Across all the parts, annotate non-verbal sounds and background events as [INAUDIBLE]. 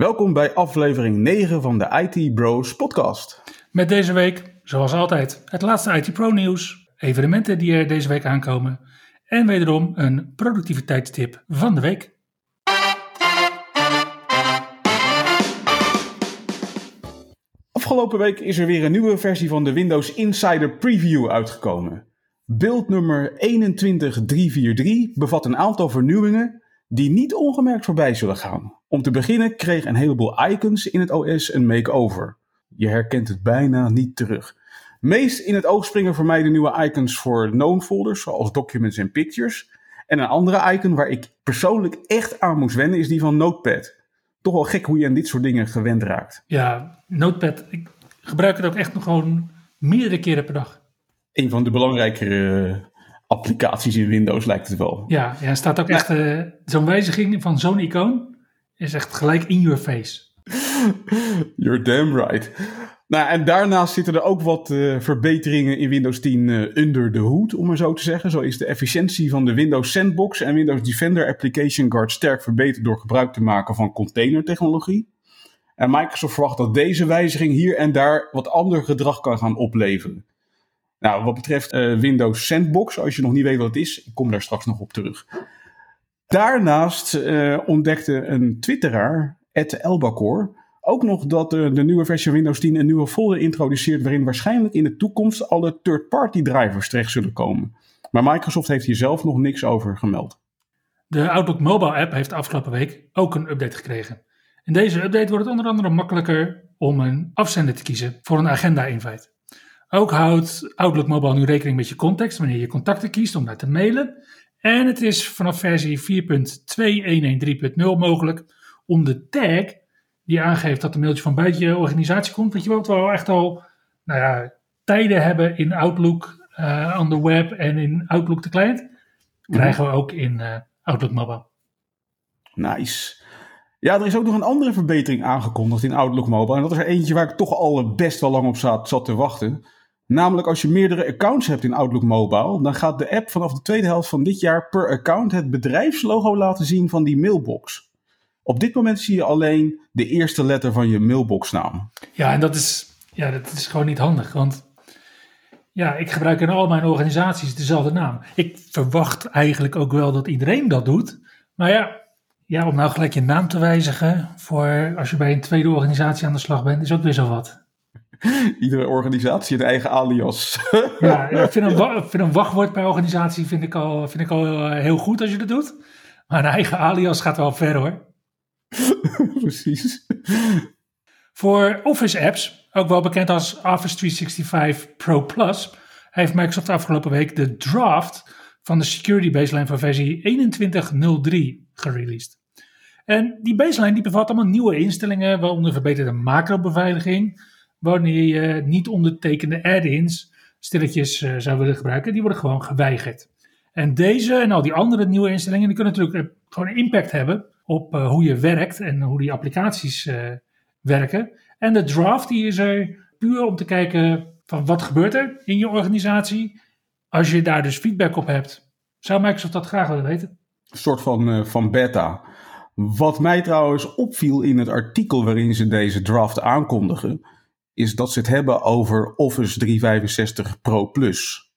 Welkom bij aflevering 9 van de IT Bros podcast. Met deze week, zoals altijd, het laatste IT Pro nieuws, evenementen die er deze week aankomen en wederom een productiviteitstip van de week. Afgelopen week is er weer een nieuwe versie van de Windows Insider Preview uitgekomen. Beeld nummer 21343 bevat een aantal vernieuwingen die niet ongemerkt voorbij zullen gaan. Om te beginnen kreeg een heleboel icons in het OS een make-over. Je herkent het bijna niet terug. Meest in het oog springen voor mij de nieuwe icons voor known folders, zoals documents en pictures. En een andere icon waar ik persoonlijk echt aan moest wennen is die van Notepad. Toch wel gek hoe je aan dit soort dingen gewend raakt. Ja, Notepad, ik gebruik het ook echt nog gewoon meerdere keren per dag. Een van de belangrijkere applicaties in Windows lijkt het wel. Ja, ja staat ook echt uh, zo'n wijziging van zo'n icoon is echt gelijk in your face. [LAUGHS] You're damn right. Nou, en daarnaast zitten er ook wat uh, verbeteringen in Windows 10 uh, under de hoed, om maar zo te zeggen. Zo is de efficiëntie van de Windows Sandbox en Windows Defender Application Guard sterk verbeterd door gebruik te maken van containertechnologie. En Microsoft verwacht dat deze wijziging hier en daar wat ander gedrag kan gaan opleveren. Nou, wat betreft uh, Windows Sandbox, als je nog niet weet wat het is, ik kom daar straks nog op terug. Daarnaast uh, ontdekte een twitteraar, Ed Elbacor, ook nog dat uh, de nieuwe versie Windows 10 een nieuwe folder introduceert waarin waarschijnlijk in de toekomst alle third-party drivers terecht zullen komen. Maar Microsoft heeft hier zelf nog niks over gemeld. De Outlook Mobile app heeft afgelopen week ook een update gekregen. In deze update wordt het onder andere makkelijker om een afzender te kiezen voor een agenda-invite. Ook houdt Outlook Mobile nu rekening met je context wanneer je contacten kiest om naar te mailen. En het is vanaf versie 4.2113.0 mogelijk om de tag die aangeeft dat een mailtje van buiten je organisatie komt. Want je wilt wel echt al nou ja, tijden hebben in Outlook uh, on the web en in Outlook de client. Krijgen we ook in uh, Outlook Mobile. Nice. Ja, er is ook nog een andere verbetering aangekondigd in Outlook Mobile. En dat is er eentje waar ik toch al best wel lang op zat, zat te wachten. Namelijk als je meerdere accounts hebt in Outlook Mobile, dan gaat de app vanaf de tweede helft van dit jaar per account het bedrijfslogo laten zien van die mailbox. Op dit moment zie je alleen de eerste letter van je mailboxnaam. Ja, en dat is, ja, dat is gewoon niet handig, want ja, ik gebruik in al mijn organisaties dezelfde naam. Ik verwacht eigenlijk ook wel dat iedereen dat doet, maar ja, ja om nou gelijk je naam te wijzigen voor als je bij een tweede organisatie aan de slag bent, is ook weer zo wat. [LAUGHS] Iedere organisatie een eigen alias. [LAUGHS] ja, ik vind een, vind een wachtwoord per organisatie vind ik al, vind ik al heel goed als je dat doet. Maar een eigen alias gaat wel ver hoor. [LAUGHS] Precies. Voor Office apps, ook wel bekend als Office 365 Pro Plus, heeft Microsoft afgelopen week de draft van de security baseline van versie 21.03 gereleased. En die baseline die bevat allemaal nieuwe instellingen, waaronder verbeterde macrobeveiliging, wanneer je niet ondertekende add-ins stilletjes uh, zou willen gebruiken, die worden gewoon geweigerd. En deze en al die andere nieuwe instellingen, die kunnen natuurlijk gewoon een impact hebben op uh, hoe je werkt en hoe die applicaties werken. En de draft die is er puur om te kijken van wat gebeurt er in je organisatie. Als je daar dus feedback op hebt, zou Microsoft dat graag willen weten. Een soort van, van beta. Wat mij trouwens opviel in het artikel waarin ze deze draft aankondigen, is dat ze het hebben over Office 365 Pro Plus.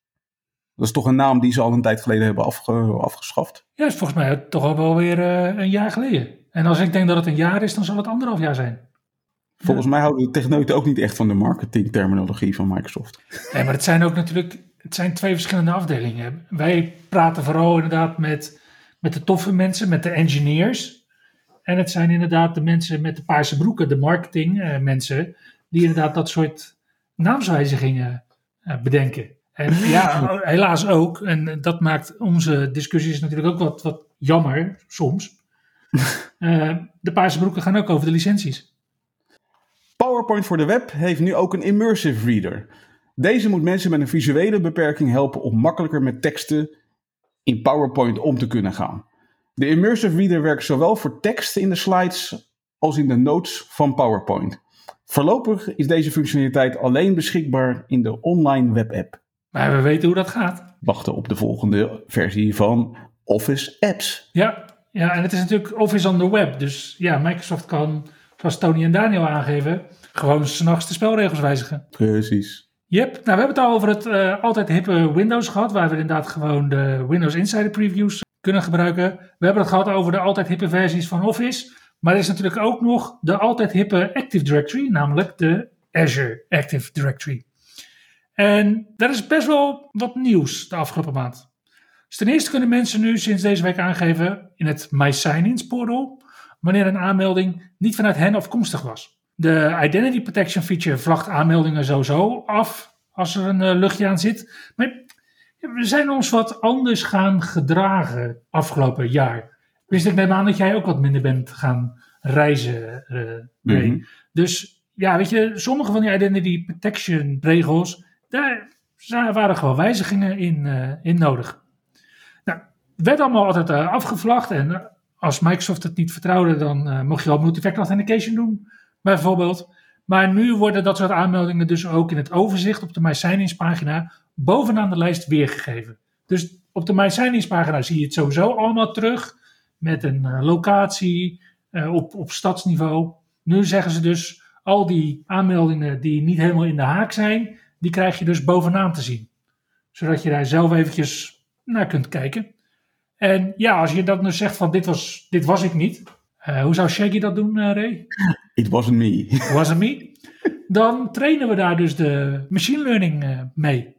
Dat is toch een naam die ze al een tijd geleden hebben afge afgeschaft? Ja, is volgens mij toch al wel weer uh, een jaar geleden. En als ik denk dat het een jaar is, dan zal het anderhalf jaar zijn. Volgens ja. mij houden de techneuten ook niet echt van de marketingterminologie van Microsoft. Nee, maar het zijn ook natuurlijk het zijn twee verschillende afdelingen. Wij praten vooral inderdaad met, met de toffe mensen, met de engineers. En het zijn inderdaad de mensen met de paarse broeken, de marketing uh, mensen, die inderdaad dat soort naamswijzigingen uh, bedenken. En [LAUGHS] ja, helaas ook. En dat maakt onze discussies natuurlijk ook wat, wat jammer soms. Uh, [LAUGHS] de paarse broeken gaan ook over de licenties. PowerPoint voor de web heeft nu ook een immersive reader. Deze moet mensen met een visuele beperking helpen om makkelijker met teksten in PowerPoint om te kunnen gaan. De immersive reader werkt zowel voor teksten in de slides als in de notes van PowerPoint. Voorlopig is deze functionaliteit alleen beschikbaar in de online webapp. Maar we weten hoe dat gaat. Wachten op de volgende versie van Office Apps. Ja, ja en het is natuurlijk Office on the web. Dus ja, Microsoft kan, zoals Tony en Daniel aangeven, gewoon s'nachts de spelregels wijzigen. Precies. Yep, nou we hebben het al over het uh, altijd hippe Windows gehad, waar we inderdaad gewoon de Windows Insider previews kunnen gebruiken. We hebben het gehad over de altijd hippe versies van Office. Maar er is natuurlijk ook nog de altijd hippe Active Directory, namelijk de Azure Active Directory. En daar is best wel wat nieuws de afgelopen maand. Dus ten eerste kunnen mensen nu sinds deze week aangeven in het My Sign-ins portal wanneer een aanmelding niet vanuit hen afkomstig was. De Identity Protection feature vlagt aanmeldingen sowieso af als er een uh, luchtje aan zit. Maar we zijn ons wat anders gaan gedragen afgelopen jaar. Wist ik neem aan dat jij ook wat minder bent gaan reizen. Uh, mee. Mhm. Dus ja, weet je, sommige van die identity protection regels, daar waren gewoon wijzigingen in, uh, in nodig. Nou, werd allemaal altijd uh, afgevlacht en als Microsoft het niet vertrouwde, dan mocht je al multifactor authentication doen, bijvoorbeeld. Maar nu worden dat soort aanmeldingen dus ook in het overzicht op de My pagina bovenaan de lijst weergegeven. Dus op de My pagina zie je het sowieso allemaal terug met een uh, locatie uh, op, op stadsniveau. Nu zeggen ze dus al die aanmeldingen die niet helemaal in de haak zijn, die krijg je dus bovenaan te zien. Zodat je daar zelf eventjes naar kunt kijken. En ja, als je dan dus zegt van dit was, dit was ik niet. Uh, hoe zou Shaggy dat doen, Ray? [LAUGHS] It wasn't me. It wasn't me. Dan trainen we daar dus de machine learning mee.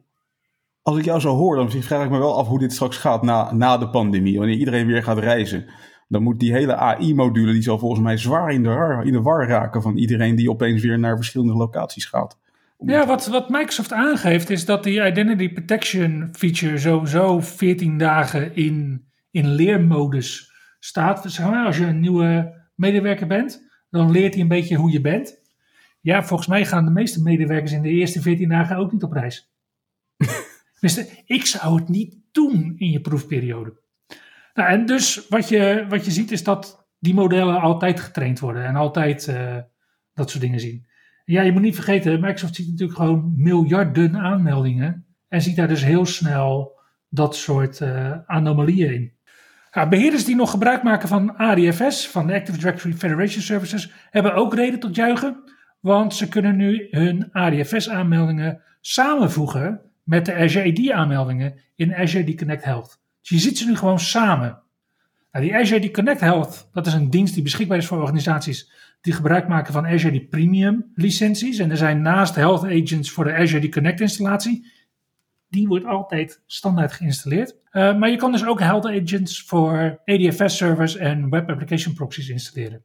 Als ik jou zo hoor, dan vraag ik me wel af hoe dit straks gaat na, na de pandemie. Wanneer iedereen weer gaat reizen. Dan moet die hele AI-module, die zal volgens mij zwaar in de, war, in de war raken van iedereen die opeens weer naar verschillende locaties gaat. Ja, wat, wat Microsoft aangeeft is dat die Identity Protection feature sowieso 14 dagen in, in leermodus staat. Dus als je een nieuwe medewerker bent, dan leert hij een beetje hoe je bent. Ja, volgens mij gaan de meeste medewerkers in de eerste 14 dagen ook niet op reis. [LAUGHS] ik zou het niet doen in je proefperiode. Nou, en dus wat je, wat je ziet is dat die modellen altijd getraind worden en altijd uh, dat soort dingen zien. Ja, je moet niet vergeten, Microsoft ziet natuurlijk gewoon miljarden aanmeldingen en ziet daar dus heel snel dat soort uh, anomalieën in. Beheerders die nog gebruik maken van ADFS, van de Active Directory Federation Services, hebben ook reden tot juichen, want ze kunnen nu hun ADFS-aanmeldingen samenvoegen met de Azure AD aanmeldingen in Azure AD Connect Health. Dus je ziet ze nu gewoon samen. Nou, die Azure AD Connect Health, dat is een dienst die beschikbaar is voor organisaties die gebruik maken van Azure AD Premium licenties. En er zijn naast Health Agents voor de Azure AD Connect installatie. Die wordt altijd standaard geïnstalleerd. Uh, maar je kan dus ook Health Agents voor ADFS servers en Web Application Proxies installeren.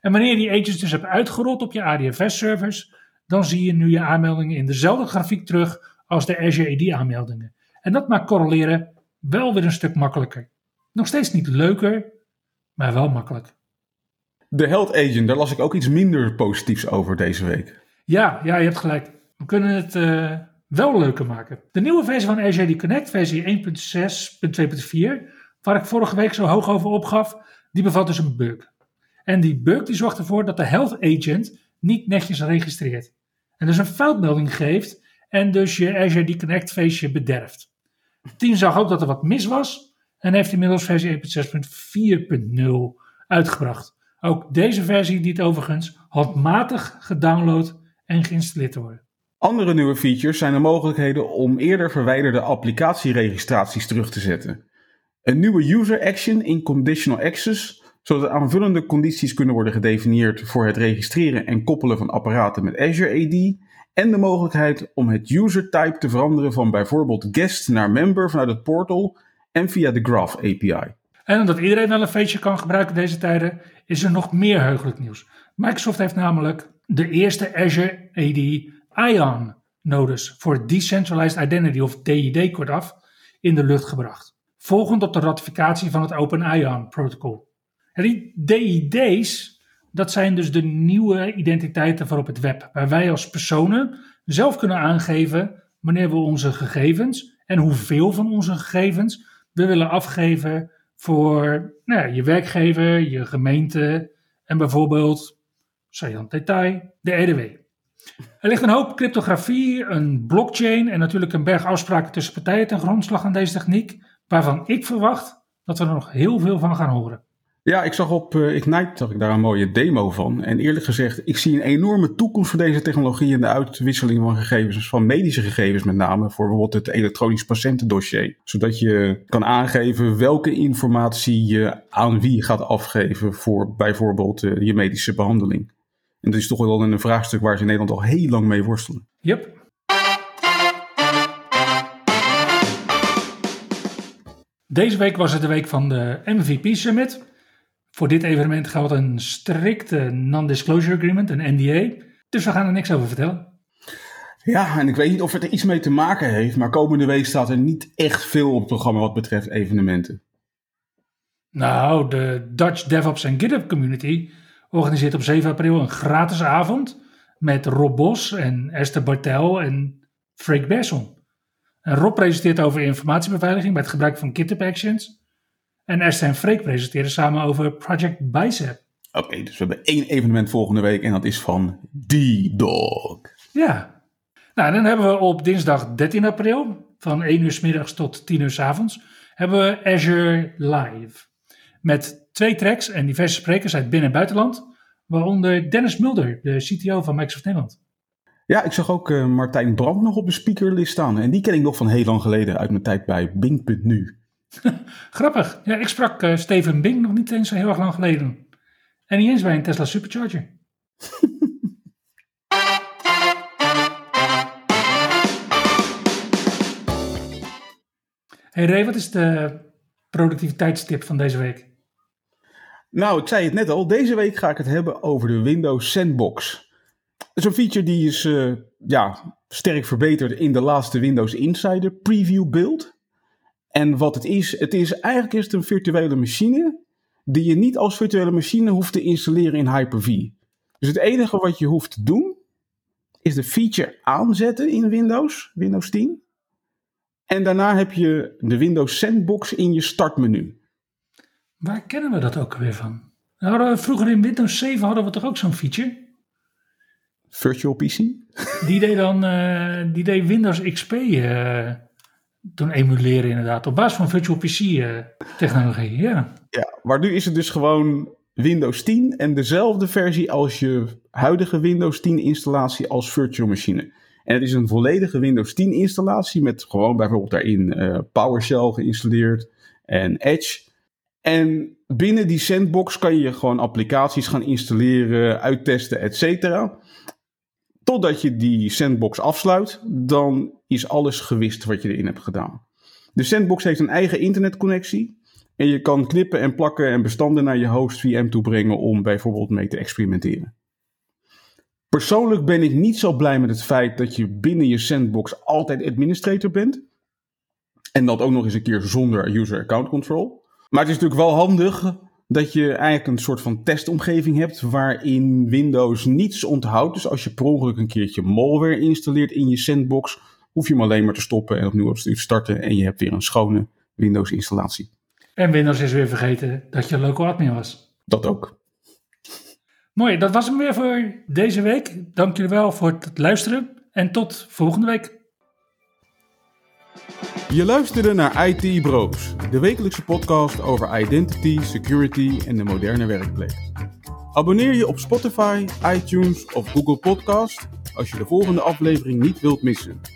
En wanneer je die agents dus hebt uitgerold op je ADFS servers, dan zie je nu je aanmeldingen in dezelfde grafiek terug als de Azure AD aanmeldingen. En dat maakt correleren wel weer een stuk makkelijker. Nog steeds niet leuker, maar wel makkelijk. De Health Agent, daar las ik ook iets minder positiefs over deze week. Ja, ja je hebt gelijk. We kunnen het uh, wel leuker maken. De nieuwe versie van Azure AD Connect, versie 1.6.2.4, waar ik vorige week zo hoog over opgaf, die bevat dus een bug. En die bug die zorgt ervoor dat de Health Agent niet netjes registreert. En dus een foutmelding geeft en dus je Azure AD Connect feestje bederft. Het team zag ook dat er wat mis was en heeft inmiddels versie 1.6.4.0 uitgebracht. Ook deze versie dient overigens handmatig gedownload en geïnstalleerd te worden. Andere nieuwe features zijn de mogelijkheden om eerder verwijderde applicatieregistraties terug te zetten. Een nieuwe user action in conditional access, zodat aanvullende condities kunnen worden gedefinieerd voor het registreren en koppelen van apparaten met Azure AD en de mogelijkheid om het user type te veranderen van bijvoorbeeld guest naar member vanuit het portal en via de Graph API. En omdat iedereen wel een feestje kan gebruiken deze tijden, is er nog meer heugelijk nieuws. Microsoft heeft namelijk de eerste Azure AD ION nodes voor Decentralized Identity of DID kortaf in de lucht gebracht. Volgend op de ratificatie van het Open ION protocol. die DID's dat zijn dus de nieuwe identiteiten voor op het web, waar wij als personen zelf kunnen aangeven wanneer we onze gegevens en hoeveel van onze gegevens we willen afgeven voor nou ja, je werkgever, je gemeente en bijvoorbeeld, saillant detail, de EDW. Er ligt een hoop cryptografie, een blockchain en natuurlijk een berg afspraken tussen partijen ten grondslag aan deze techniek, waarvan ik verwacht dat we er nog heel veel van gaan horen. Ja, ik zag op uh, Ignite zag ik daar een mooie demo van. En eerlijk gezegd, ik zie een enorme toekomst voor deze technologie in de uitwisseling van gegevens, van medische gegevens met name, voor bijvoorbeeld het elektronisch patiëntendossier. Zodat je kan aangeven welke informatie je aan wie gaat afgeven voor bijvoorbeeld uh, je medische behandeling. En dat is toch wel een vraagstuk waar ze in Nederland al heel lang mee worstelen. Yep. Deze week was het de week van de MVP Summit. Voor dit evenement geldt een strikte non-disclosure agreement, een NDA. Dus we gaan er niks over vertellen. Ja, en ik weet niet of het er iets mee te maken heeft, maar komende week staat er niet echt veel op het programma wat betreft evenementen. Nou, de Dutch DevOps en GitHub Community organiseert op 7 april een gratis avond met Rob Bos en Esther Bartel en Freek Besson. En Rob presenteert over informatiebeveiliging bij het gebruik van GitHub Actions. En Esther en Freek presenteren samen over Project Bicep. Oké, dus we hebben één evenement volgende week en dat is van D-Dog. Ja. Nou, en dan hebben we op dinsdag 13 april van 1 uur s middags tot 10 uur s avonds hebben we Azure Live. Met twee tracks en diverse sprekers uit binnen- en buitenland. Waaronder Dennis Mulder, de CTO van Microsoft Nederland. Ja, ik zag ook uh, Martijn Brand nog op de speakerlist staan. En die ken ik nog van heel lang geleden uit mijn tijd bij Bing.nu. [LAUGHS] Grappig. Ja, ik sprak uh, Steven Bing nog niet eens zo heel erg lang geleden. En niet eens bij een Tesla Supercharger. [LAUGHS] hey Ray, wat is de productiviteitstip van deze week? Nou, ik zei het net al. Deze week ga ik het hebben over de Windows Sandbox. Dat is een feature die is uh, ja, sterk verbeterd in de laatste Windows Insider preview build. En wat het is, het is eigenlijk is het een virtuele machine die je niet als virtuele machine hoeft te installeren in Hyper-V. Dus het enige wat je hoeft te doen, is de feature aanzetten in Windows, Windows 10. En daarna heb je de Windows Sandbox in je startmenu. Waar kennen we dat ook weer van? Nou, vroeger in Windows 7 hadden we toch ook zo'n feature? Virtual PC? Die deed dan uh, die deed Windows XP uh, doen emuleren inderdaad. Op basis van Virtual PC uh, technologie, ja. Ja, maar nu is het dus gewoon Windows 10 en dezelfde versie als je huidige Windows 10 installatie als virtual machine. En het is een volledige Windows 10 installatie met gewoon bijvoorbeeld daarin PowerShell geïnstalleerd en Edge. En binnen die sandbox kan je gewoon applicaties gaan installeren, uittesten, et cetera. Totdat je die sandbox afsluit, dan is alles gewist wat je erin hebt gedaan. De sandbox heeft een eigen internetconnectie. En je kan knippen en plakken en bestanden naar je host VM toe brengen om bijvoorbeeld mee te experimenteren. Persoonlijk ben ik niet zo blij met het feit dat je binnen je sandbox altijd administrator bent. En dat ook nog eens een keer zonder user account control. Maar het is natuurlijk wel handig dat je eigenlijk een soort van testomgeving hebt waarin Windows niets onthoudt. Dus als je per ongeluk een keertje malware installeert in je sandbox, hoef je hem alleen maar te stoppen en opnieuw op te starten en je hebt weer een schone Windows installatie. En Windows is weer vergeten dat je local admin was. Dat ook. Mooi, dat was hem weer voor deze week. Dank jullie wel voor het luisteren en tot volgende week. Je luisterde naar IT Bros, de wekelijkse podcast over identity, security en de moderne werkplek. Abonneer je op Spotify, iTunes of Google Podcast als je de volgende aflevering niet wilt missen.